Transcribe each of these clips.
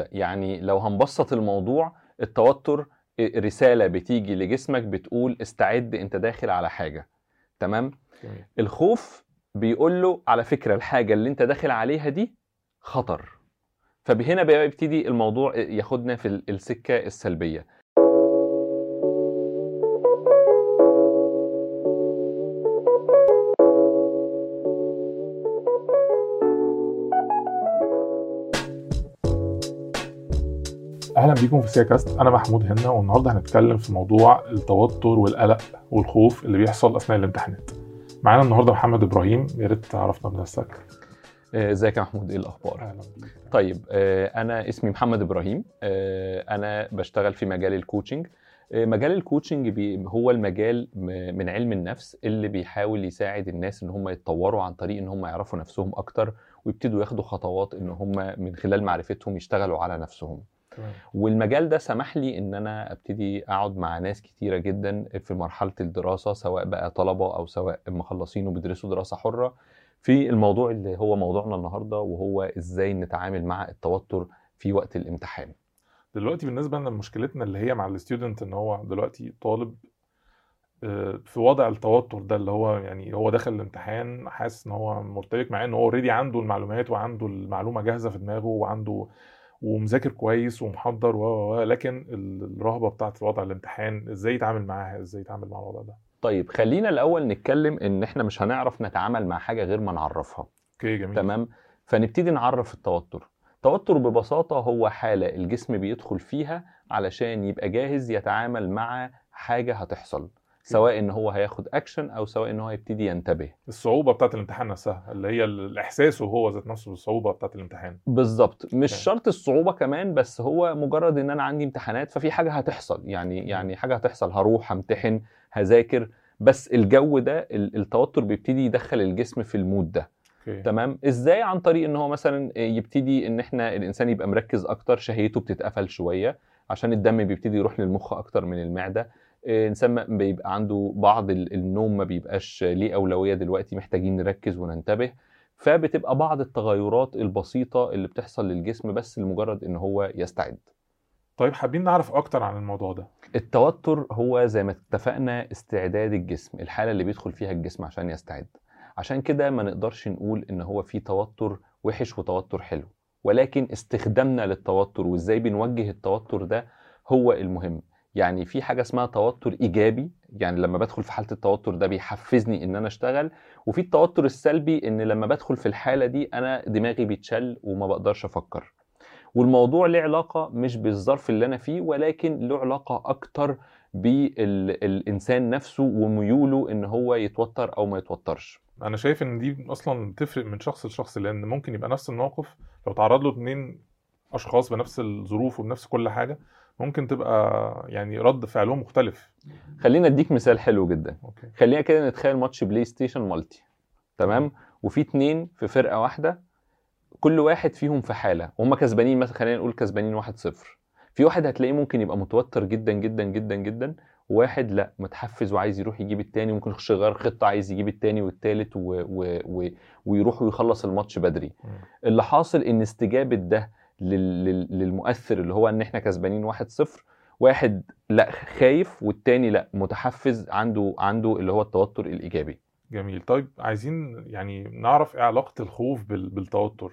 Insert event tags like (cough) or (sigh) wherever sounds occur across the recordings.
يعني لو هنبسط الموضوع التوتر رسالة بتيجي لجسمك بتقول استعد انت داخل على حاجة. تمام. الخوف بيقول له على فكرة الحاجة اللي انت داخل عليها دي خطر. فهنا بقى يبتدي الموضوع ياخدنا في ال- السكة أهلا بيكم في سياكاست. أنا محمود هنا والنهاردة هنتكلم في موضوع التوتر والقلق والخوف اللي بيحصل أثناء الامتحانات. معانا النهارده محمد إبراهيم. يا ريت تعرفنا بنفسك آه، إزيك يا محمود؟ إيه الأخبار؟ أهلا بيك. طيب آه، أنا اسمي محمد إبراهيم. آه، أنا بشتغل في مجال ال coaching. مجال ال coaching هو المجال من علم النفس اللي بيحاول يساعد الناس إن هم يتطوروا عن طريق إن هم يعرفوا نفسهم أكتر ويبتدوا ياخدوا خطوات إن هم من خلال معرفتهم يشتغلوا على نفسهم. والمجال ده سمح لي إن أنا أبتدي أقعد مع ناس كتيرة جدا في مرحلة الدراسة سواء بقى طلبة أو سواء مخلصين وبيدرسوا دراسة حرة في الموضوع اللي هو موضوعنا النهارده وهو إزاي نتعامل مع التوتر في وقت الامتحان. دلوقتي بالنسبة لنا مشكلتنا اللي هي مع ال student إن هو دلوقتي طالب آه، في وضع التوتر ده اللي هو يعني هو داخل الامتحان حاسس إن هو مرتبك مع انه هو already عنده المعلومات وعنده المعلومة جاهزة في دماغه وعنده ومذاكر كويس ومحضر و لكن ال- الرهبة بتاعت وضع الامتحان إزاي يتعامل معاها؟ إزاي يتعامل مع الوضع ده؟ طيب خلينا الأول نتكلم إن إحنا مش هنعرف نتعامل مع حاجة غير ما نعرفها. okay جميل. تمام؟ فنبتدي نعرف التوتر. التوتر ببساطة هو حالة الجسم بيدخل فيها علشان يبقى جاهز يتعامل مع حاجة هتحصل. سواء إن هو هياخد اكشن أو سواء إن هو يبتدي ينتبه. الصعوبة بتاعت الامتحان نفسها اللي هي الاحساس وهو ذات نفسه بالصعوبة بتاعت الامتحان. بالظبط. مش Okay. شرط الصعوبة كمان بس هو مجرد إن أنا عندي امتحانات ففي حاجة هتحصل. يعني يعني حاجة هتحصل. هروح همتحن هذاكر. بس الجو ده ال- التوتر بيبتدي يدخل الجسم في ال mode ده. okay. تمام؟ إزاي عن طريق إن هو مثلا يبتدي إن إحنا الإنسان يبقى مركز أكتر شهيته بتتقفل شوية عشان الدم بيبتدي يروح للمخ أكتر من المعدة. الانسان ما- بيبقى عنده بعض ال- النوم ما بيبقاش ليه أولوية دلوقتي محتاجين نركز وننتبه. فبتبقى بعض التغيرات البسيطة اللي بتحصل للجسم بس لمجرد إن هو يستعد. طيب حابين نعرف أكتر عن الموضوع ده. التوتر هو زي ما اتفقنا استعداد الجسم الحالة اللي بيدخل فيها الجسم عشان يستعد. عشان كده ما نقدرش نقول إن هو في توتر وحش وتوتر حلو ولكن استخدامنا للتوتر وإزاي بنوجه التوتر ده هو المهم. يعني في حاجة اسمها توتر إيجابي يعني لما بدخل في حالة التوتر ده بيحفزني إن أنا أشتغل وفي التوتر السلبي إن لما بدخل في الحالة دي أنا دماغي بيتشل وما بقدرش أفكر. والموضوع له علاقة مش بالظرف اللي أنا فيه ولكن له علاقة أكتر بالإنسان نفسه وميوله إن هو يتوتر أو ما يتوترش. أنا شايف إن دي أصلا تفرق من شخص لشخص لأن ممكن يبقى نفس الموقف لو تعرض له اتنين أشخاص بنفس الظروف وبنفس كل حاجة ممكن تبقى يعني رد فعلهم مختلف. خلينا أديك مثال حلو جدا. okay. خلينا كده نتخيل ماتش بلاي ستيشن multi. تمام؟ وفي اتنين في فرقة واحدة كل واحد فيهم في حالة. وهم كسبانين مثلا خلينا نقول كسبانين 1-0 في واحد هتلاقيه ممكن يبقى متوتر جدا جدا جدا جدا. وواحد لا متحفز وعايز يروح يجيب التاني. ممكن يخش يغير خطة عايز يجيب التاني والتالت و... و... و... ويروح ويخلص الماتش بدري. مم. اللي حاصل إن استجابة ده. للمؤثر اللي هو إن إحنا كسبانين 1-0 واحد لأ خايف والتاني لأ متحفز عنده عنده اللي هو التوتر الإيجابي. جميل. طيب عايزين يعني نعرف إيه علاقة الخوف بال... بالتوتر؟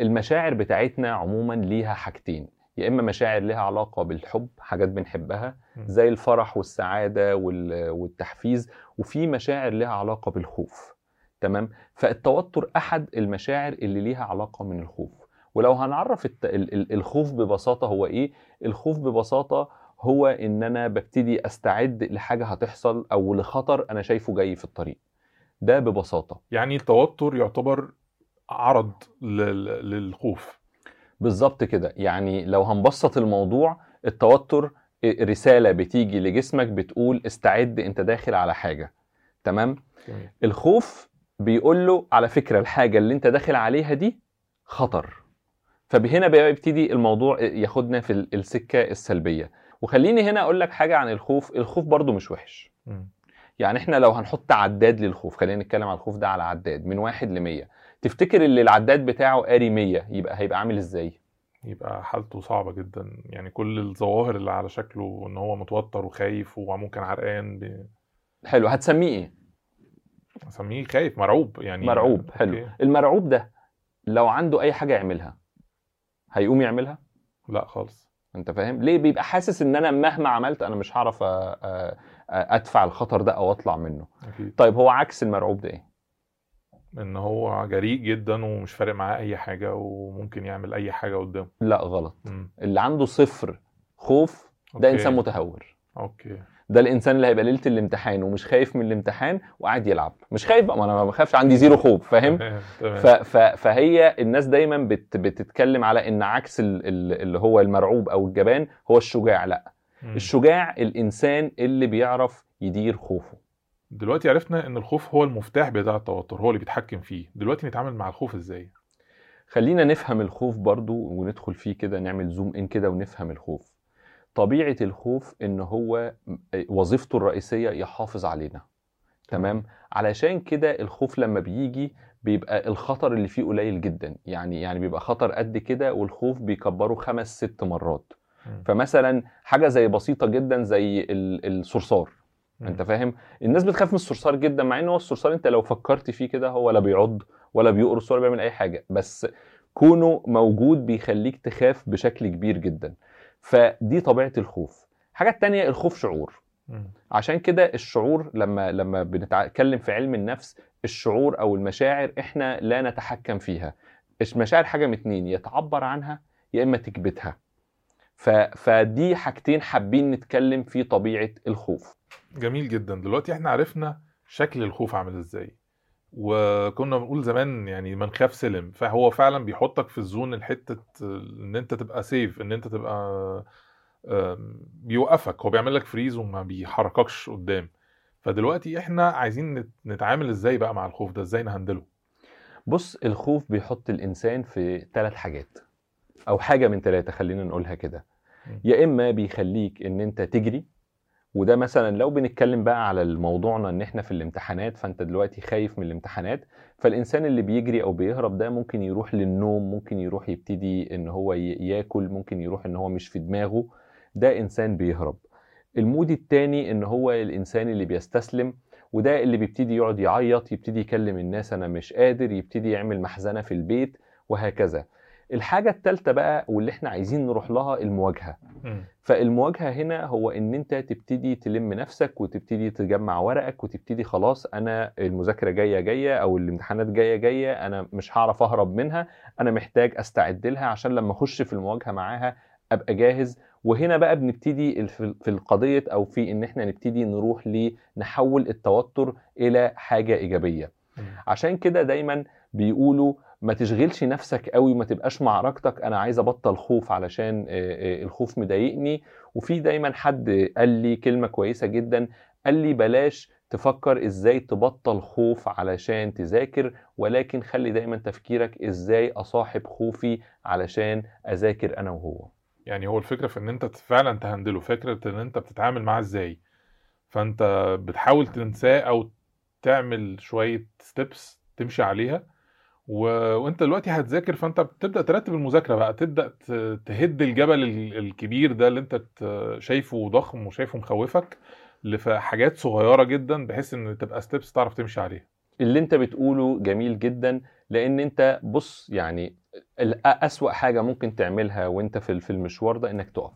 المشاعر بتاعتنا عموما ليها حاجتين يا إما مشاعر ليها علاقة بالحب حاجات بنحبها. زي الفرح والسعادة وال- والتحفيز وفي مشاعر ليها علاقة بالخوف. تمام؟ فالتوتر أحد المشاعر اللي ليها علاقة من الخوف. ولو هنعرف الت... ال- ال- الخوف ببساطة هو إيه؟ الخوف ببساطة هو إن أنا ببتدي أستعد لحاجة هتحصل أو لخطر أنا شايفه جاي في الطريق. ده ببساطة. يعني التوتر يعتبر عرض لل... للخوف. بالظبط كده. يعني لو هنبسط الموضوع التوتر رسالة بتيجي لجسمك بتقول استعد أنت داخل على حاجة. تمام؟ الخوف بيقول له على فكرة الحاجة اللي أنت داخل عليها دي خطر. فهنا بقى يبتدي الموضوع ياخدنا في ال- السكة السلبية. وخليني هنا أقول لك حاجة عن الخوف. الخوف برضو مش وحش. يعني إحنا لو هنحط عداد للخوف خلينا نتكلم على الخوف ده على عداد من واحد ل 100 تفتكر اللي العداد بتاعه قاري 100 يبقى هيبقى عامل إزاي؟ يبقى حالته صعبة جدا. يعني كل الظواهر اللي على شكله إن هو متوتر وخايف وممكن عرقان ب- حلو. هتسميه إيه؟ اسميه خايف مرعوب. يعني مرعوب. حلو. okay. المرعوب ده لو عنده أي حاجة يعملها. هيقوم يعملها؟ لا خالص. انت فاهم؟ ليه بيبقى حاسس ان أنا مهما عملت أنا مش هعرف ادفع الخطر ده أو اطلع منه؟ أكيد. طيب هو عكس المرعوب ده إيه؟ ان هو جريء جدا ومش فارق معاه اي حاجة وممكن يعمل اي حاجة قدامه. لا غلط. مم. اللي عنده صفر خوف ده أوكي. انسان متهور. okay. ده الإنسان اللي هيبقى ليلة الامتحان ومش خايف من الامتحان وقاعد يلعب. مش خايف بقى ما أنا ما بخافش عندي zero خوف فاهم؟ ف ف فهي الناس دايما بت بتتكلم على إن عكس ال- ال- اللي هو المرعوب أو الجبان هو الشجاع لأ. الشجاع الإنسان اللي بيعرف يدير خوفه. دلوقتي عرفنا إن الخوف هو المفتاح بتاع التوتر هو اللي بيتحكم فيه. دلوقتي نتعامل مع الخوف إزاي؟ خلينا نفهم الخوف برضو وندخل فيه كده نعمل زوم ان كده ونفهم الخوف. طبيعة الخوف إن هو وظيفته الرئيسية يحافظ علينا. تمام؟ علشان كده الخوف لما بيجي بيبقى الخطر اللي فيه قليل جدا. يعني يعني بيبقى خطر قد كده والخوف بيكبره خمس ست مرات. مم. فمثلا حاجة زي بسيطة جدا زي ال- الصرصار. مم. أنت فاهم؟ الناس بتخاف من الصرصار جدا مع إن هو الصرصار أنت لو فكرت فيه كده هو لا بيعض ولا بيقرص ولا بيعمل أي حاجة. بس كونه موجود بيخليك تخاف بشكل كبير جدا. فدي طبيعة الخوف. الحاجة التانية الخوف شعور. عشان كده الشعور لما لما بنتكلم في علم النفس الشعور أو المشاعر إحنا لا نتحكم فيها. المشاعر حاجة من اتنين يا تعبر عنها يا إما تكبتها. ف... فدي حاجتين حابين نتكلم في طبيعة الخوف. جميل جدا. دلوقتي إحنا عرفنا شكل الخوف عامل إزاي. وكنا بنقول زمان يعني من خاف سلم فهو فعلا بيحطك في الزون الحتة إن أنت تبقى سيف إن أنت تبقى بيوقفك هو بيعمل لك فريز وما بيحرككش قدام. فدلوقتي إحنا عايزين نت- نتعامل إزاي بقى مع الخوف ده؟ إزاي نهندله؟ بص الخوف بيحط الإنسان في ثلاث حاجات أو حاجة من ثلاثة خلينا نقولها كده. يا إما بيخليك إن أنت تجري وده مثلا لو بنتكلم بقى على موضوعنا إن إحنا في الامتحانات فأنت دلوقتي خايف من الامتحانات فالإنسان اللي بيجري أو بيهرب ده ممكن يروح للنوم ممكن يروح يبتدي إن هو ياكل ممكن يروح إن هو مش في دماغه ده إنسان بيهرب. المود التاني إن هو الإنسان اللي بيستسلم وده اللي بيبتدي يقعد يعيط يبتدي يكلم الناس أنا مش قادر يبتدي يعمل محزنة في البيت وهكذا. الحاجة الثالثه بقى واللي إحنا عايزين نروح لها المواجهة. فالمواجهة هنا هو إن أنت تبتدي تلم نفسك وتبتدي تجمع ورقك وتبتدي خلاص أنا المذاكرة جاية جاية أو الامتحانات جاية جاية أنا مش هعرف أهرب منها أنا محتاج أستعد لها عشان لما أخش في المواجهة معاها أبقى جاهز وهنا بقى بنبتدي في القضية أو في إن إحنا نبتدي نروح لنحول التوتر إلى حاجة إيجابية. عشان كده دايما بيقولوا ما تشغلش نفسك قوي ما تبقاش معركتك أنا عايز أبطل خوف علشان آه، آه، الخوف مضايقني. وفي دايما حد قال لي كلمة كويسة جدا قال لي بلاش تفكر إزاي تبطل خوف علشان تذاكر ولكن خلي دايما تفكيرك إزاي أصاحب خوفي علشان أذاكر أنا وهو. يعني هو الفكرة في إن أنت فعلا تهندله فكرة إن أنت بتتعامل معاه إزاي. فأنت بتحاول تنساه أو تعمل شوية ستيبس تمشي عليها. و... وانت دلوقتي هتذاكر فانت بتبدأ ترتب المذاكرة بقى تبدأ ت- تهد الجبل ال- الكبير ده اللي انت ت- شايفه ضخم وشايفه مخوفك لحاجات صغيرة جدا بحيث إن تبقى ستيبس تعرف تمشي عليها. اللي انت بتقوله جميل جدا لأن انت بص يعني أسوأ حاجة ممكن تعملها وانت في في المشوار ده إنك تقف.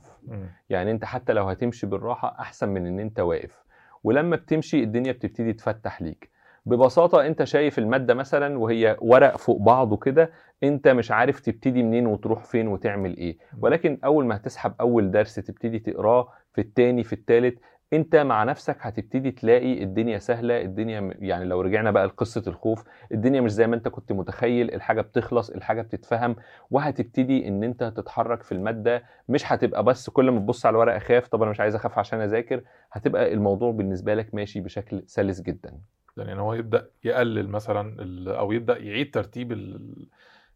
يعني انت حتى لو هتمشي بالراحة أحسن من إن انت واقف. ولما بتمشي الدنيا بتبتدي تفتح ليك. ببساطة أنت شايف المادة مثلا وهي ورق فوق بعضه كده أنت مش عارف تبتدي منين وتروح فين وتعمل إيه. ولكن أول ما هتسحب أول درس تبتدي تقراه في التاني في التالت أنت مع نفسك هتبتدي تلاقي الدنيا سهلة الدنيا يعني لو رجعنا بقى لقصة الخوف الدنيا مش زي ما أنت كنت متخيل الحاجة بتخلص الحاجة بتتفهم وهتبتدي إن أنت تتحرك في المادة. مش هتبقى بس كل ما تبص على الورقة خاف طب أنا مش عايز أخاف عشان أذاكر. هتبقى الموضوع بالنسبة لك ماشي بشكل سلس جدا. يعني ان هو يبدأ يقلل مثلا أو يبدأ يعيد ترتيب ال-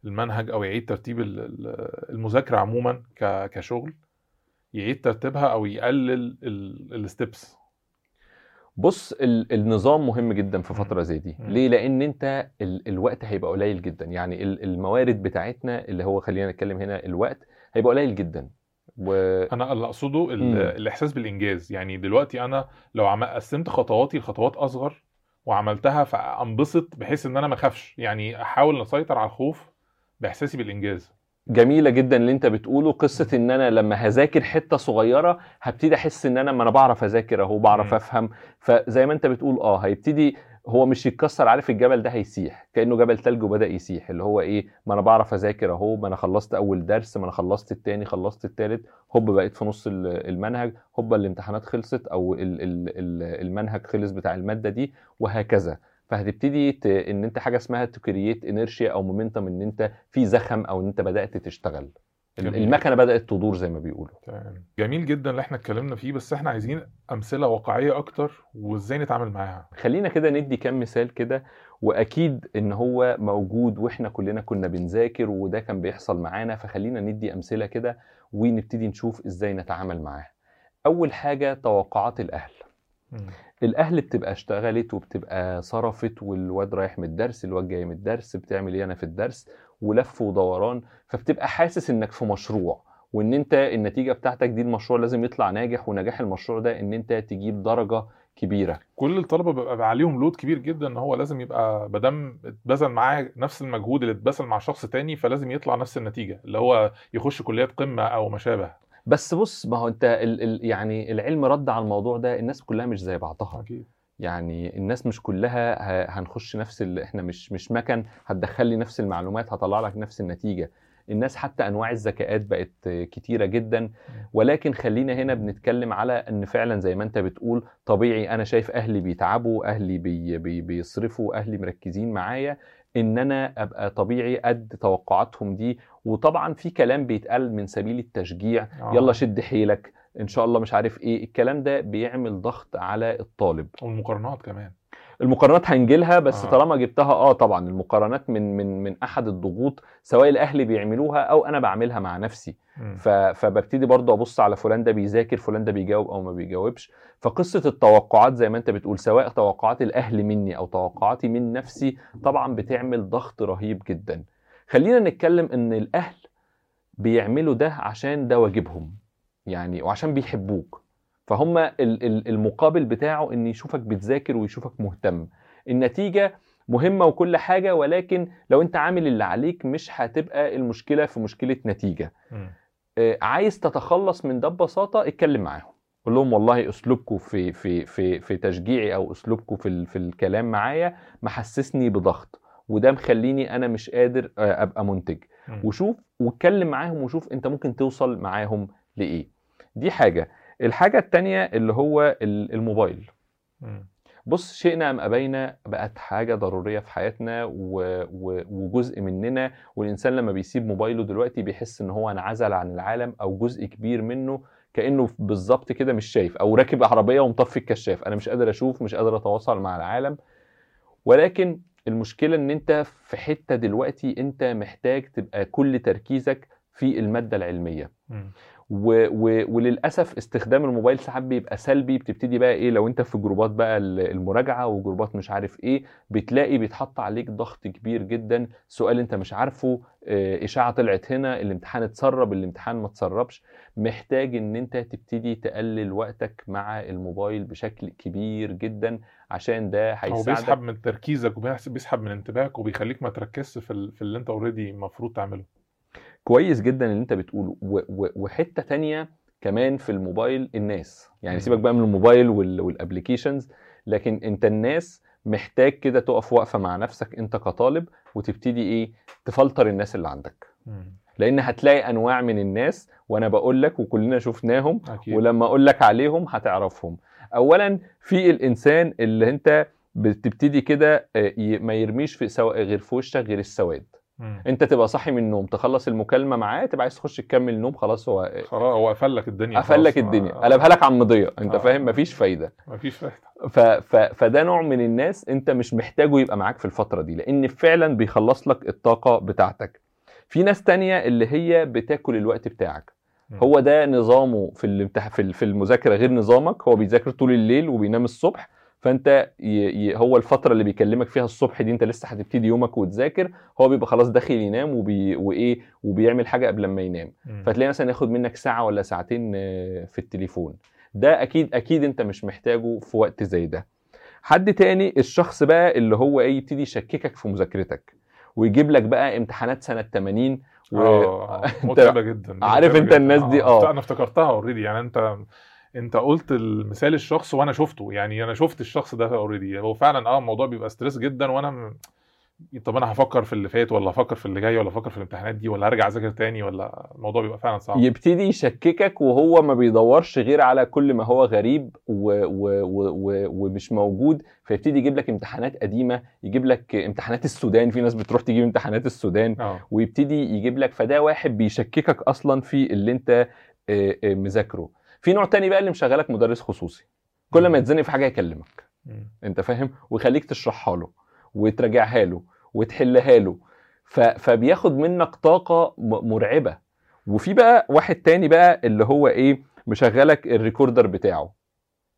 المنهج أو يعيد ترتيب ال- ال- المذاكرة عموما كشغل يعيد ترتيبها أو يقلل الستبس بص ال- النظام مهم جدا في فترة زي دي. ليه؟ لأن أنت ال- الوقت هيبقى قليل جدا. يعني ال- الموارد بتاعتنا اللي هو خلينا نتكلم هنا الوقت هيبقى قليل جدا. و... أنا اللي أقصده. الإحساس بالإنجاز. يعني دلوقتي أنا لو عم قسمت خطواتي لخطوات أصغر وعملتها فأنبسط بحيث إن أنا ما أخافش. يعني أحاول أسيطر على الخوف بإحساسي بالإنجاز. جميلة جدا اللي أنت بتقوله. قصة إن أنا لما هذاكر حتة صغيرة هبتدي أحس إن أنا ما أنا بعرف أذاكر أهو بعرف. أفهم. فزي ما أنت بتقول آه هيبتدي هو مش يتكسر عارف الجبل ده هيسيح كأنه جبل تلج وبدأ يسيح اللي هو إيه ما أنا بعرف أذاكر أهو ما أنا خلصت أول درس ما أنا خلصت التاني خلصت التالت هوب بقيت في نص ال- المنهج هوب الامتحانات خلصت أو ال- ال- ال- المنهج خلص بتاع المادة دي وهكذا فهتبتدي ت... إن أنت حاجة اسمها create inertia أو momentum إن أنت في زخم أو إن أنت بدأت تشتغل. المكنة بدأت تدور زي ما بيقولوا. تمام. جميل جدا اللي إحنا اتكلمنا فيه بس إحنا عايزين أمثلة واقعية أكتر وإزاي نتعامل معاها؟ خلينا كده ندي كام مثال كده وأكيد إن هو موجود وإحنا كلنا كنا بنذاكر وده كان بيحصل معانا فخلينا ندي أمثلة كده ونبتدي نشوف إزاي نتعامل معاها. أول حاجة توقعات الأهل. مم. الأهل بتبقى اشتغلت وبتبقى صرفت والواد رايح من الدرس الواد جاي من الدرس بتعمل إيه أنا في الدرس؟ ولف ودوران فبتبقى حاسس إنك في مشروع وإن أنت النتيجة بتاعتك دي المشروع لازم يطلع ناجح ونجاح المشروع ده إن أنت تجيب درجة كبيرة. كل الطلبة بيبقى عليهم لود كبير جدا إن هو لازم يبقى بدم اتبذل معاه نفس المجهود اللي اتبذل مع شخص تاني فلازم يطلع نفس النتيجة اللي هو يخش كليات قمة أو ما شابه. بس بص ما هو أنت ال ال يعني العلم رد على الموضوع ده الناس كلها مش زي بعضها. أكيد. يعني الناس مش كلها هنخش نفس ال... إحنا مش مش مكن هتدخل لي نفس المعلومات هطلع لك نفس النتيجة. الناس حتى أنواع الذكاءات بقت كتيرة جدا. ولكن خلينا هنا بنتكلم على إن فعلا زي ما أنت بتقول طبيعي أنا شايف أهلي بيتعبوا أهلي بي بي بيصرفوا أهلي مركزين معايا إن أنا أبقى طبيعي قد توقعاتهم دي. وطبعا في كلام بيتقال من سبيل التشجيع. آه. يلا شد حيلك. إن شاء الله مش عارف إيه. الكلام ده بيعمل ضغط على الطالب. والمقارنات كمان. المقارنات هنجيلها بس آه. طالما جبتها آه طبعا المقارنات من من من أحد الضغوط سواء الأهل بيعملوها أو أنا بعملها مع نفسي. ف... فببتدي برضه أبص على فلان ده بيذاكر فلان ده بيجاوب أو ما بيجاوبش. فقصة التوقعات زي ما أنت بتقول سواء توقعات الأهل مني أو توقعاتي من نفسي طبعا بتعمل ضغط رهيب جدا. خلينا نتكلم إن الأهل بيعملوا ده عشان ده واجبهم. يعني وعشان بيحبوك. فهم ال- ال- المقابل بتاعه إن يشوفك بتذاكر ويشوفك مهتم. النتيجة مهمة وكل حاجة ولكن لو أنت عامل اللي عليك مش هتبقى المشكلة في مشكلة نتيجة. مم. آه، عايز تتخلص من ده ببساطة اتكلم معاهم. قول لهم والله أسلوبكم في في في في تشجيعي أو أسلوبكم في في الكلام معايا محسسني بضغط وده مخليني أنا مش قادر آه، أبقى منتج. مم. وشوف واتكلم معاهم وشوف أنت ممكن توصل معاهم لإيه. دي حاجة. الحاجة التانية اللي هو ال- الموبايل. بص شئنا أم أبينا بقت حاجة ضرورية في حياتنا و... و... وجزء مننا والإنسان لما بيسيب موبايله دلوقتي بيحس إن هو انعزل عن العالم أو جزء كبير منه كأنه بالظبط كده مش شايف أو راكب عربية ومطفي الكشاف. أنا مش قادر أشوف مش قادر أتواصل مع العالم. ولكن المشكلة إن أنت في حتة دلوقتي أنت محتاج تبقى كل تركيزك في المادة العلمية. مم. و... و... وللأسف استخدام الموبايل ساعات بيبقى سلبي. بتبتدي بقى إيه لو أنت في جروبات بقى ال- المراجعة وجروبات مش عارف إيه بتلاقي بيتحط عليك ضغط كبير جدا. سؤال أنت مش عارفه آه، إشاعة طلعت هنا الامتحان اتسرب الامتحان ما اتسربش. محتاج إن أنت تبتدي تقلل وقتك مع الموبايل بشكل كبير جدا عشان ده هو بيسحب هيساعدك من تركيزك وبيسحب من انتباهك وبيخليك ما تركزش. في اللي أنت already المفروض تعمله. كويس جدا اللي انت بتقوله. وحتة تانية كمان في الموبايل الناس يعني. سيبك بقى من الموبايل وال... وال applications لكن انت الناس محتاج كده تقف وقفه مع نفسك انت كطالب وتبتدي إيه تفلتر الناس اللي عندك. لأن هتلاقي أنواع من الناس وأنا بقول لك وكلنا شفناهم أكيد ولما أقول لك عليهم هتعرفهم اولا في الإنسان اللي انت بتبتدي كده آه، ما يرميش في سوا... غير في وشك غير السواد مم. انت تبقى صاحي من النوم تخلص المكالمة معاه تبقى عايز تخش تكمل نوم خلاص هو خلاص هو قفل لك الدنيا قفل لك الدنيا قلبها لك على المضية انت آه. فاهم مفيش فايدة مفيش فايدة ف... ف... فده نوع من الناس انت مش محتاجه يبقى معاك في الفترة دي لأن فعلا بيخلص لك الطاقة بتاعتك في ناس تانية اللي هي بتاكل الوقت بتاعك مم. هو ده نظامه في الامتح... في المذاكرة غير نظامك هو بيذاكر طول الليل وبينام الصبح فانت ي... ي... هو الفترة اللي بيكلمك فيها الصبح دي انت لسه هتبتدي يومك وتذاكر هو بيبقى خلاص داخل ينام وبي... وإيه وبيعمل حاجة قبل ما ينام. فتلاقي مثلا ياخد منك ساعة ولا ساعتين آه، في التليفون ده أكيد أكيد انت مش محتاجه في وقت زي ده حد تاني الشخص بقى اللي هو إيه يبتدي يشككك في مذاكرتك ويجيب لك بقى امتحانات سنة 80 و... آه (laughs) متعبة جدا عارف جداً. الناس دي، آه. أنا افتكرتها already يعني أنت انت قلت المثال الشخص وأنا شفته يعني أنا شفت الشخص ده already هو فعلا آه الموضوع بيبقى stress جدا وأنا م... طب أنا هفكر في اللي فات ولا هفكر في اللي جاي ولا هفكر في الامتحانات دي ولا هرجع أذاكر تاني ولا الموضوع بيبقى فعلا صعب. يبتدي يشككك وهو ما بيدورش غير على كل ما هو غريب و... و... و... و... ومش موجود فيبتدي يجيب لك امتحانات قديمة يجيب لك امتحانات السودان في ناس بتروح تجيب امتحانات السودان آه. ويبتدي يجيب لك فده واحد بيشككك أصلا في اللي أنت آه، آه، مذاكره. في نوع تاني بقى اللي مشغلك مدرس خصوصي. كل ما يتزنق في حاجة يكلمك. انت فاهم؟ ويخليك تشرحها له وتراجعها له وتحلها له. ف... فبياخد منك طاقة مرعبة. وفي بقى واحد تاني بقى اللي هو إيه؟ مشغلك الريكوردر بتاعه.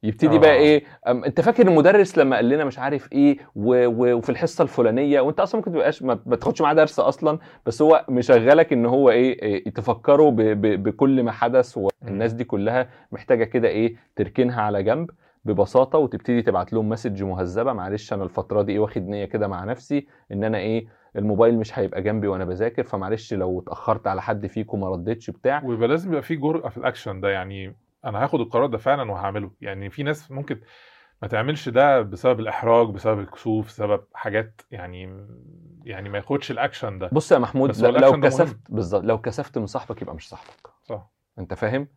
يبتدي آه. بقى إيه أم أنت فاكر المدرس لما قال لنا مش عارف إيه و... و... وفي الحصة الفلانية وأنت أصلا ممكن تبقاش ما تاخدش معاه درس أصلا بس هو مشغلك إن هو إيه, إيه تفكره ب... ب... بكل ما حدث والناس دي كلها محتاجة كده إيه تركنها على جنب ببساطة وتبتدي تبعت لهم message مهذبة معلش أنا الفترة دي إيه واخد نية كده مع نفسي إن أنا إيه الموبايل مش هيبقى جنبي وأنا بذاكر فمعلش لو اتأخرت على حد فيكم ما ردتش بتاع ويبقى لازم يبقى في جرأة في الأكشن ده يعني أنا هاخد القرار ده فعلا وهعمله. يعني في ناس ممكن ما تعملش ده بسبب الإحراج بسبب الكسوف بسبب حاجات يعني يعني ما ياخدش الأكشن ده. بص يا محمود لو كسفت بالظبط لو كسفت من صاحبك يبقى مش صاحبك. صح. أنت فاهم.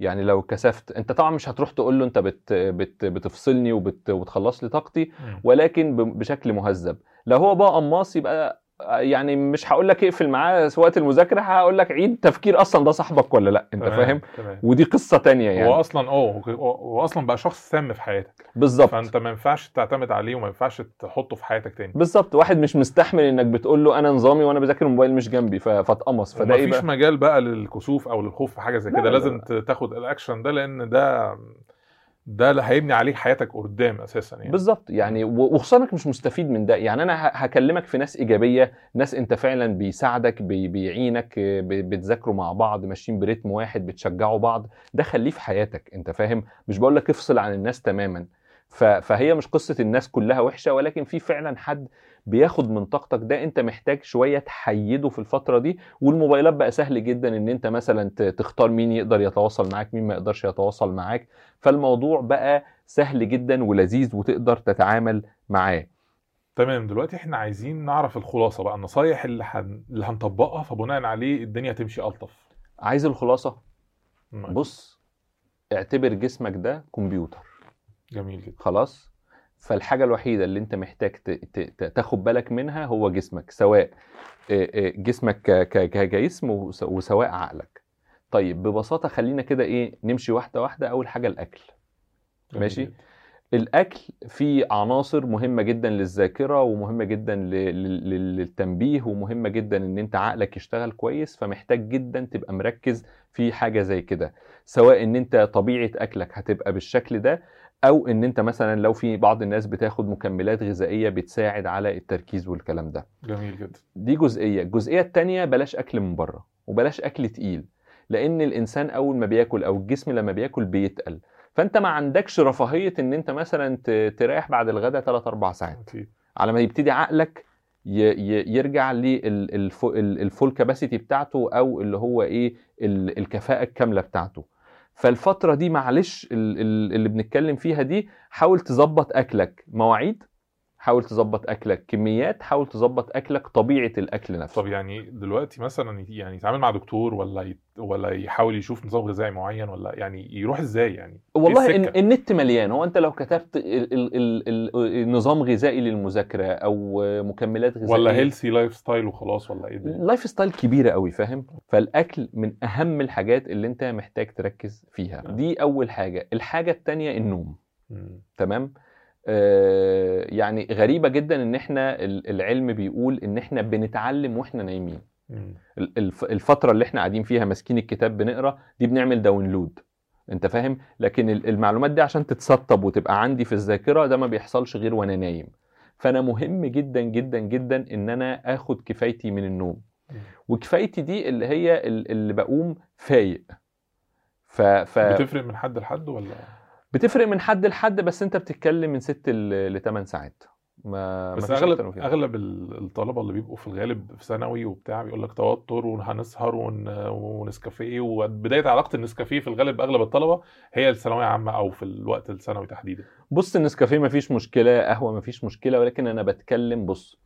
يعني لو كسفت أنت طبعا مش هتروح تقول له أنت بت بت بتفصلني وبت وبتخلص لي طاقتي. ولكن بشكل مهذب. لو هو بقى قماص يبقى يعني مش هقول لك اقفل معاه وقت المذاكرة هقول لك عيد تفكير أصلا ده صاحبك ولا لأ أنت تمام، فاهم؟ تمام. ودي قصة تانية هو يعني أصلا آه هو- هو أصلا بقى شخص سام في حياتك. بالظبط. فأنت ما ينفعش تعتمد عليه وما ينفعش تحطه في حياتك تاني. بالظبط. واحد مش مستحمل إنك بتقول له أنا نظامي وأنا بذاكر الموبايل مش جنبي فاتقمص. فده إيه مفيش مجال بقى للكسوف أو للخوف في حاجة زي لا، كده. لا، لازم ت- تاخد الأكشن ده لأن ده ده اللي هيبني عليك حياتك قدام أساسا يعني. بالظبط. يعني وخصوصا إنك مش مستفيد من ده. يعني أنا هكلمك في ناس إيجابية ناس أنت فعلا بيساعدك بي بيعينك بتذاكروا مع بعض ماشيين برتم واحد بتشجعوا بعض. ده خليه في حياتك أنت فاهم؟ مش بقول لك افصل عن الناس تماما. فهي مش قصة الناس كلها وحشة ولكن في فعلا حد بياخد من طاقتك ده أنت محتاج شوية تحيده في الفترة دي والموبايلات بقى سهل جدا إن أنت مثلا تختار مين يقدر يتواصل معاك مين ما يقدرش يتواصل معاك فالموضوع بقى سهل جدا ولذيذ وتقدر تتعامل معاه. تمام دلوقتي إحنا عايزين نعرف الخلاصة بقى النصايح اللي هن... اللي هنطبقها فبناء عليه الدنيا تمشي ألطف. عايز الخلاصة؟ مم. بص اعتبر جسمك ده كمبيوتر. جميل جدا. خلاص؟ فالحاجة الوحيدة اللي انت محتاج تاخد بالك منها هو جسمك سواء آه، آه، جسمك كجسم وس- وسواء عقلك. طيب ببساطة خلينا كده إيه نمشي واحدة واحدة. أول حاجة الأكل. جميل ماشي. جدا. الأكل فيه عناصر مهمة جدا للذاكرة ومهمة جدا للتنبيه ومهمة جدا إن أنت عقلك يشتغل كويس. فمحتاج جدا تبقى مركز في حاجة زي كده. سواء إن أنت طبيعة أكلك هتبقى بالشكل ده أو إن أنت مثلا لو في بعض الناس بتاخد مكملات غذائية بتساعد على التركيز والكلام ده. جميل جدا. دي جزئية. الجزئية التانية بلاش أكل من بره وبلاش أكل تقيل لأن الإنسان أول ما بياكل أو الجسم لما بياكل بيتقل. فأنت ما عندكش رفاهية إن أنت مثلا تريح بعد الغداء 3 4 ساعات. أكيد. على ما يبتدي عقلك يرجع للفول كاباسيتي بتاعته أو اللي هو إيه ال- الكفاءة الكاملة بتاعته. فالفترة دي معلش ال- ال- اللي بنتكلم فيها دي حاول تظبط أكلك. مواعيد؟ حاول تظبط أكلك. كميات حاول تظبط أكلك طبيعة الأكل نفسه. طب يعني دلوقتي مثلا يعني يتعامل مع دكتور ولا يت... ولا يحاول يشوف نظام غذائي معين ولا يعني يروح إزاي يعني؟ والله إيه السكة؟ النت مليان. هو أنت لو كتبت ال ال ال ال نظام غذائي للمذاكرة أو مكملات غذائية ولا healthy lifestyle وخلاص ولا إيه الدنيا؟ lifestyle كبيرة قوي فاهم؟ فالأكل من أهم الحاجات اللي أنت محتاج تركز فيها. نعم. دي أول حاجة. الحاجة الثانية النوم. تمام؟ يعني غريبة جدا إن إحنا ال- العلم بيقول إن إحنا بنتعلم وإحنا نايمين. الفترة اللي إحنا قاعدين فيها ماسكين الكتاب بنقرأ دي بنعمل download أنت فاهم؟ لكن ال- المعلومات دي عشان تتسطب وتبقى عندي في الذاكرة ده ما بيحصلش غير وأنا نايم. فأنا مهم جدا جدا جدا إن أنا آخد كفايتي من النوم. وكفايتي دي اللي هي ال- اللي بقوم فايق. ف... ف... بتفرق من حد لحد ولا؟ بتفرق من حد لحد بس انت بتتكلم من 6 ل 8 ساعات ما بس أغلب. أغلب ال- الطلبة اللي بيبقوا في الغالب في ثانوي وبتاع بيقول لك توتر وهنسهر ون- ونسكافيه وبدايه علاقة النسكافيه في الغالب أغلب الطلبة هي الثانوية عامة أو في الوقت الثانوي تحديدا بص النسكافيه مفيش مشكلة قهوة مفيش مشكلة ولكن أنا بتكلم بص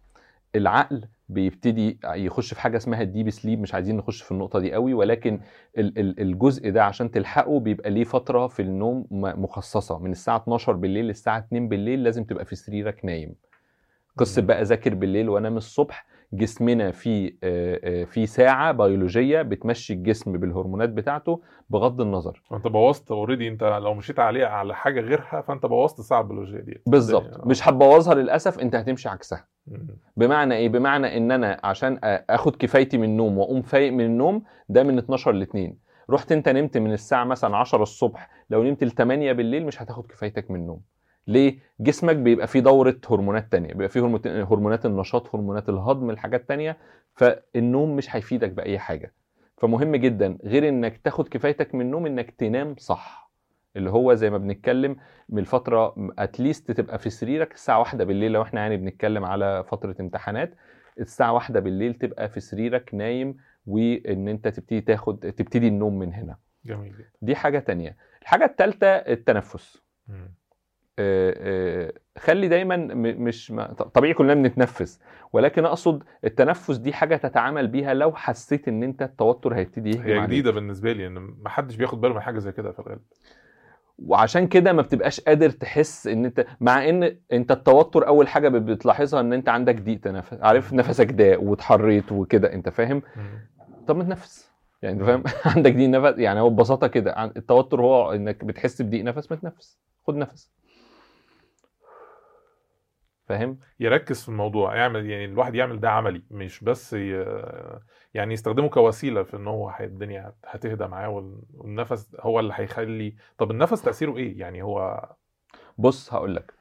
العقل بيبتدي يخش في حاجة اسمها الديب سليب مش عايزين نخش في النقطة دي قوي ولكن ال- ال- الجزء ده عشان تلحقه بيبقى ليه فترة في النوم مخصصة من الساعة 12 بالليل للساعة 2 بالليل لازم تبقى في سريرك نايم قصة. بقى ذاكر بالليل وأنام الصبح جسمنا في آه، آه، في ساعة بيولوجية بتمشي الجسم بالهرمونات بتاعته بغض النظر. فأنت بوظت already أنت لو مشيت عليه على حاجة غيرها فأنت بوظت الساعة البيولوجيه دي بالظبط. مش هتبوظها للأسف أنت هتمشي عكسها. بمعنى إيه؟ بمعنى إن أنا عشان أخد كفايتي من النوم وأقوم فايق من النوم ده من 12 ل 2 رحت أنت نمت من الساعة مثلا 10 الصبح لو نمت ل 8 بالليل مش هتاخد كفايتك من النوم. ليه؟ جسمك بيبقى فيه دورة هرمونات تانية بيبقى فيه هرمونات- النشاط هرمونات الهضم الحاجات تانية فالنوم مش هيفيدك بأي حاجة. فمهم جدا غير إنك تاخد كفايتك من النوم إنك تنام صح اللي هو زي ما بنتكلم من الفترة اتليست تبقى في سريرك الساعة واحدة بالليل لو إحنا يعني بنتكلم على فترة امتحانات الساعة واحدة بالليل تبقى في سريرك نايم وإن أنت تبتدي تاخد تبتدي النوم من هنا. جميل دي حاجة تانية. الحاجة الثالثه التنفس. مم. آه، آه، خلي دايما مش طبيعي كلنا بنتنفس ولكن أقصد التنفس دي حاجة تتعامل بيها لو حسيت إن أنت التوتر هيبتدي يهجم هي عليك. جديده بالنسبة لي إن ما حدش بياخد باله من حاجة زي كده في الغالب وعشان كده ما بتبقاش قادر تحس إن أنت مع إن أنت التوتر أول حاجة بتلاحظها إن أنت عندك ضيق تنفس عارف نفسك ضاق واتحريت وكده أنت فاهم. طب ما تنفس. يعني أنت فاهم؟ (laughs) عندك ضيق نفس يعني هو ببساطة كده التوتر هو إنك بتحس بضيق نفس ما تنفس. خد نفس. فاهم؟ يركز في الموضوع يعمل يعني الواحد يعمل ده عملي مش بس ي... يعني يستخدمه كوسيلة في إن هو الدنيا هتهدى معاه وال- والنفس هو اللي هيخلي طب النفس تأثيره إيه؟ يعني هو بص هقول لك.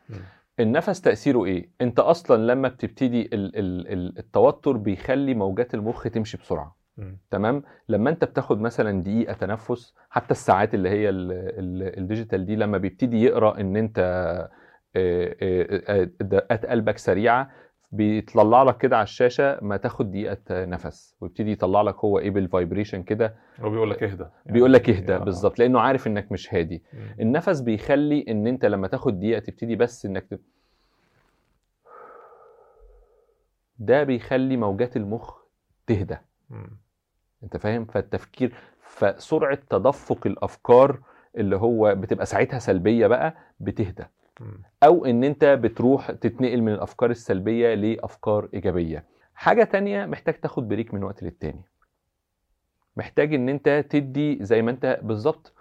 النفس تأثيره إيه؟ أنت أصلا لما بتبتدي ال ال ال التوتر بيخلي موجات المخ تمشي بسرعة. تمام؟ لما أنت بتاخد مثلا دقيقة تنفس حتى الساعات اللي هي ال- ال- ال digital دي لما بيبتدي يقرأ إن أنت دقات قلبك سريعة بيطلع لك كده على الشاشة ما تاخد دقيقة نفس ويبتدي يطلع لك هو إيه بال vibration كده هو بيقول لك اهدى يعني بيقول لك اهدى آه. بالظبط لأنه عارف إنك مش هادي مم. النفس بيخلي إن أنت لما تاخد دقيقة تبتدي بس إنك ت... ده بيخلي موجات المخ تهدى مم. أنت فاهم فالتفكير فسرعة تدفق الأفكار اللي هو بتبقى ساعتها سلبية بقى بتهدى. أو إن أنت بتروح تتنقل من الأفكار السلبية لأفكار إيجابية. حاجة تانية محتاج تاخد بريك من وقت للتاني. محتاج إن أنت تدي زي ما أنت بالظبط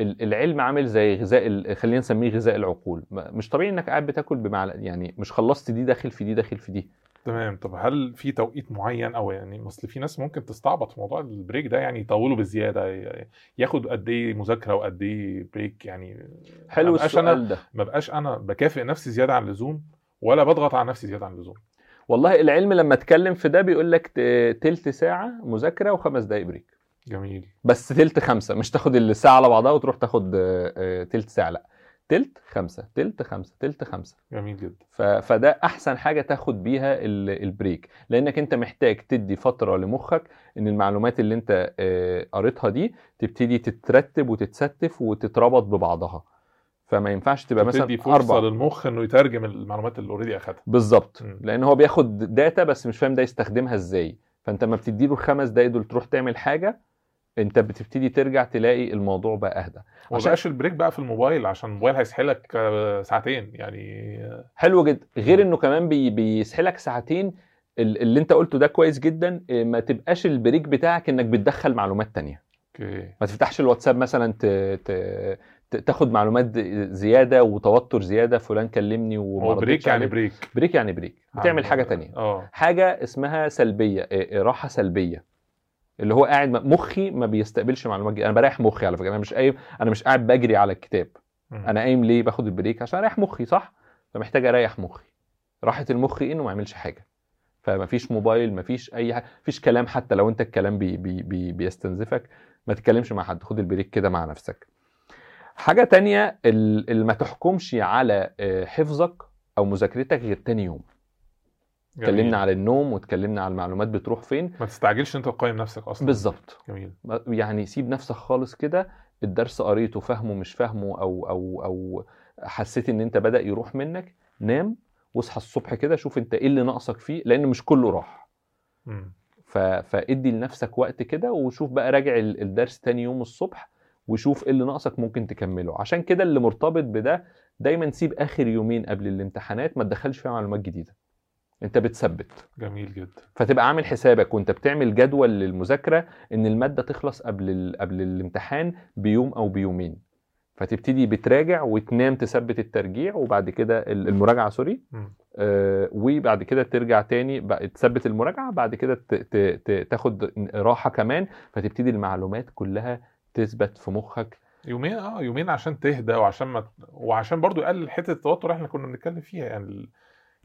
ال- العلم عامل زي غذاء خلينا نسميه غذاء العقول. مش طبيعي إنك قاعد بتاكل بمعلقة يعني مش خلصت دي داخل في دي داخل في دي. تمام. طب هل في توقيت معين أو يعني أصل في ناس ممكن تستعبط في موضوع ال break ده يعني يطولوا بزيادة ياخد قد إيه مذاكرة وقد إيه break يعني حلو السؤال ده. ما بقاش أنا بكافئ نفسي زيادة عن اللزوم ولا بضغط على نفسي زيادة عن اللزوم. والله العلم لما اتكلم في ده بيقول لك تلت ساعة مذاكرة وخمس دقايق break جميل. بس تلت خمسة مش تاخد الساعة على بعضها وتروح تاخد آه، آه، تلت ساعة لأ. تلت خمسة تلت خمسة تلت خمسة. جميل جدا. ف- فده أحسن حاجة تاخد بيها ال- ال break. لأنك أنت محتاج تدي فترة لمخك إن المعلومات اللي أنت آه، قريتها دي تبتدي تترتب وتتستف وتتربط ببعضها. فما ينفعش تبقى مثلا تدي فرصة أربع للمخ إنه يترجم المعلومات اللي already أخدها. بالظبط. لأن هو بياخد data بس مش فاهم ده يستخدمها إزاي. فأنت ما بتديله الخمس دقايق دول تروح تعمل حاجة انت بتبتدي ترجع تلاقي الموضوع بقى اهدى. عشان- ال break بقى في الموبايل عشان الموبايل هيسحلك آه، ساعتين يعني. آه، حلو جدا. غير انه كمان بي بيسحلك ساعتين ال- اللي انت قلته ده كويس جدا إيه، ما تبقاش ال break بتاعك انك بتدخل معلومات تانية. أوكي. ما تفتحش الواتساب مثلا ت... ت... تاخد معلومات زيادة وتوتر زيادة فلان كلمني هو break يعني. break. break يعني break. بتعمل حاجة تانية. آه. حاجة اسمها سلبية إيه، راحة سلبية. اللي هو قاعد مخي ما بيستقبلش معلومات جديدة. أنا بريح مخي على فكرة. أنا مش قايم أنا مش قاعد بجري على الكتاب. أنا قايم ليه؟ باخد ال break عشان أريح مخي صح؟ فمحتاج أريح مخي. راحه المخ إيه؟ إنه ما يعملش حاجة. فمفيش موبايل مفيش أي حاجة مفيش كلام حتى لو أنت الكلام بي بي بي بيستنزفك. ما تتكلمش مع حد. خد ال break كده مع نفسك. حاجة تانية ال- اللي ما تحكمش على آه، حفظك أو مذاكرتك غير تاني يوم. اتكلمنا على النوم واتكلمنا على المعلومات بتروح فين. ما تستعجلش انت تقيم نفسك أصلا. بالظبط. جميل. يعني سيب نفسك خالص كده الدرس قريته فاهمه مش فاهمه أو أو أو حسيت إن أنت بدأ يروح منك نام واصحى الصبح كده شوف أنت إيه اللي ناقصك فيه لأن مش كله راح. ف... فادي لنفسك وقت كده وشوف بقى راجع ال- الدرس تاني يوم الصبح وشوف إيه اللي ناقصك ممكن تكمله. عشان كده اللي مرتبط بده دايما سيب آخر يومين قبل الامتحانات ما تدخلش فيها معلومات جديدة. انت بتثبت. جميل جدا. فتبقى عامل حسابك وانت بتعمل جدول للمذاكرة ان المادة تخلص قبل ال... قبل الامتحان بيوم أو بيومين. فتبتدي بتراجع وتنام تثبت الترجيع وبعد كده ال- المراجعة سوري. آه، وبعد كده ترجع تاني تثبت المراجعة بعد كده ت- ت- ت- تاخد راحة كمان. فتبتدي المعلومات كلها تثبت في مخك. يومين آه يومين عشان تهدى وعشان ما وعشان برضو يقلل حتة التوتر إحنا كنا بنتكلم فيها. يعني.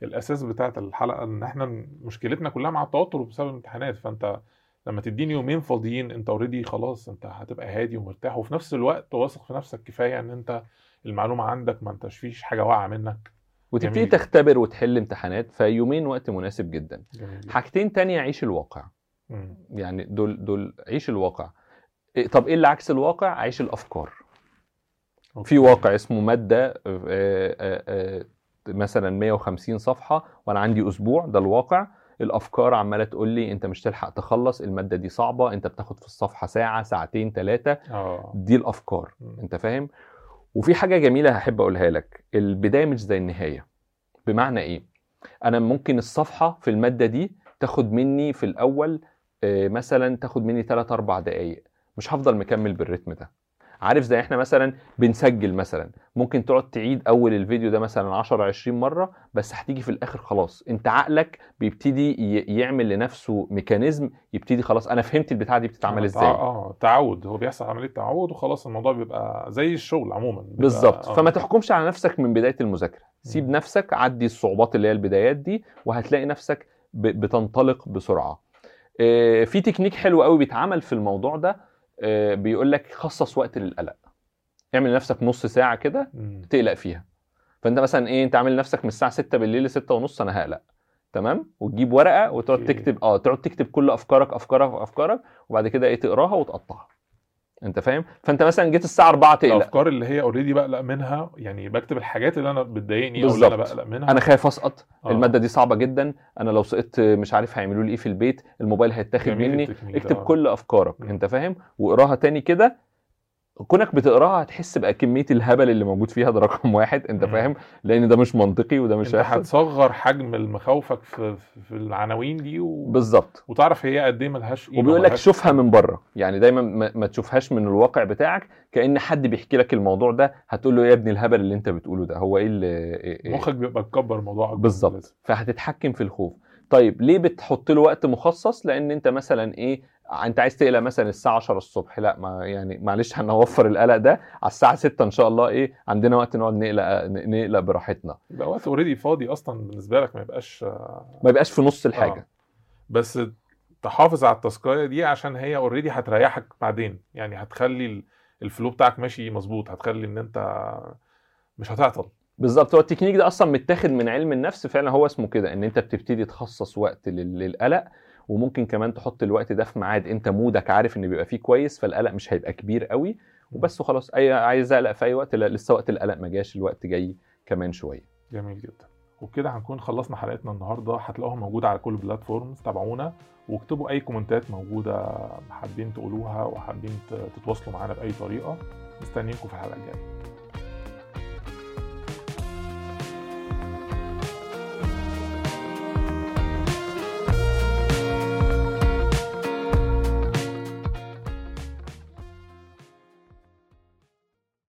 الأساس بتاعت الحلقة إن إحنا مشكلتنا كلها مع التوتر بسبب الامتحانات. فأنت لما تديني يومين فاضيين أنت already خلاص أنت هتبقى هادي ومرتاح وفي نفس الوقت واثق في نفسك كفاية إن أنت المعلومة عندك ما أنتش فيش حاجة واقعة منك. وتبتدي. تختبر وتحل امتحانات فيومين وقت مناسب جدا. جميل حاجتين تانية عيش الواقع. مم. يعني دول دول عيش الواقع. إيه- طب إيه اللي عكس الواقع؟ عيش الأفكار. أوكي. في واقع اسمه مادة آه، آه، آه، مثلا 150 صفحة وأنا عندي أسبوع ده الواقع. الأفكار عمالة تقول لي أنت مش تلحق تخلص المادة دي صعبة أنت بتاخد في الصفحة ساعة ساعتين ثلاثة آه. دي الأفكار. أنت فاهم؟ وفي حاجة جميلة هحب أقولها لك. البداية مش زي النهاية. بمعنى إيه؟ أنا ممكن الصفحة في المادة دي تاخد مني في الأول آه، مثلا تاخد مني 3 4 دقائق مش هفضل مكمل بالريتم ده. عارف زي إحنا مثلا بنسجل مثلا. ممكن تقعد تعيد أول الفيديو ده مثلا 10 20 مرة بس هتيجي في الآخر خلاص. انت عقلك بيبتدي يعمل لنفسه ميكانيزم يبتدي خلاص أنا فهمت البتاعة دي بتتعمل إزاي. آه تعود. هو بيحصل عملية تعود وخلاص الموضوع بيبقى زي الشغل عموما. بالظبط. آه. فما تحكمش على نفسك من بداية المذاكرة. سيب. نفسك عدي الصعوبات اللي هي البدايات دي وهتلاقي نفسك بتنطلق بسرعة. آه، في تكنيك حلو قوي بيتعمل في الموضوع ده. بيقول لك خصص وقت للقلق. اعمل لنفسك نص ساعة كده. تقلق فيها. فأنت مثلا إيه أنت عامل لنفسك من الساعة 6 بالليل ل 6 ونص أنا هقلق. تمام؟ وتجيب ورقة وتقعد. تكتب آه تقعد تكتب كل أفكارك أفكارك أفكارك وبعد كده إيه تقراها وتقطعها. انت فاهم؟ فانت مثلا جيت الساعة 4 تقلق. الأفكار اللي هي already بقلق منها يعني بكتب الحاجات اللي أنا بتضايقني أو اللي أنا. بقلق منها. أنا خايف أسقط. آه. المادة دي صعبة جدا. أنا لو سقطت مش عارف هيعملوا لي إيه في البيت. الموبايل هيتاخد مني. اكتب كل أفكارك مم. أنت فاهم؟ واقراها تاني كده كونك بتقراها هتحس بقى كميه الهبل اللي موجود فيها ده رقم واحد أنت. فاهم؟ لأن ده مش منطقي وده مش أنت هتصغر حجم مخاوفك في, في- العناوين دي و... بالظبط. وتعرف هي قد إيه ملهاش قيمة وبيقول لك شوفها من بره. يعني دايما ما, ما تشوفهاش من الواقع بتاعك كأن حد بيحكي لك الموضوع ده هتقول له يا ابني الهبل اللي أنت بتقوله ده هو إيه اللي إيه- إيه- مخك بيبقى مكبر الموضوع بالظبط. فهتتحكم في الخوف. طيب ليه بتحط له وقت مخصص؟ لأن أنت مثلا إيه أنت عايز تقلق مثلا الساعة 10 الصبح لأ ما يعني معلش (laughs) هنوفر القلق ده على الساعة 6 إن شاء الله إيه عندنا وقت نقعد نقلق نقلق براحتنا. يبقى وقت already فاضي أصلا بالنسبة لك ما يبقاش ما يبقاش في نص الحاجة. آه. بس تحافظ على ال task اية دي عشان هي already هتريحك بعدين. يعني هتخلي ال- ال flow بتاعك ماشي مظبوط هتخلي إن أنت مش هتعطل. بالظبط. هو التكنيك ده أصلا متاخد من علم النفس فعلا هو اسمه كده إن أنت بتبتدي تخصص وقت لل- للقلق وممكن كمان تحط الوقت ده في ميعاد أنت mood ك عارف إن بيبقى فيه كويس فالقلق مش هيبقى كبير قوي وبس وخلاص. أي عايز أقلق في أي وقت لا لسه وقت القلق ما جاش الوقت جاي كمان شوية. جميل جدا. وبكده هنكون خلصنا حلقتنا النهارده. هتلاقوها موجودة على كل ال platforms تابعونا واكتبوا أي comment ات موجودة حابين تقولوها وحابين تتواصلوا معانا بأي طريقة. مستنيينكم في الحلقة الجاية.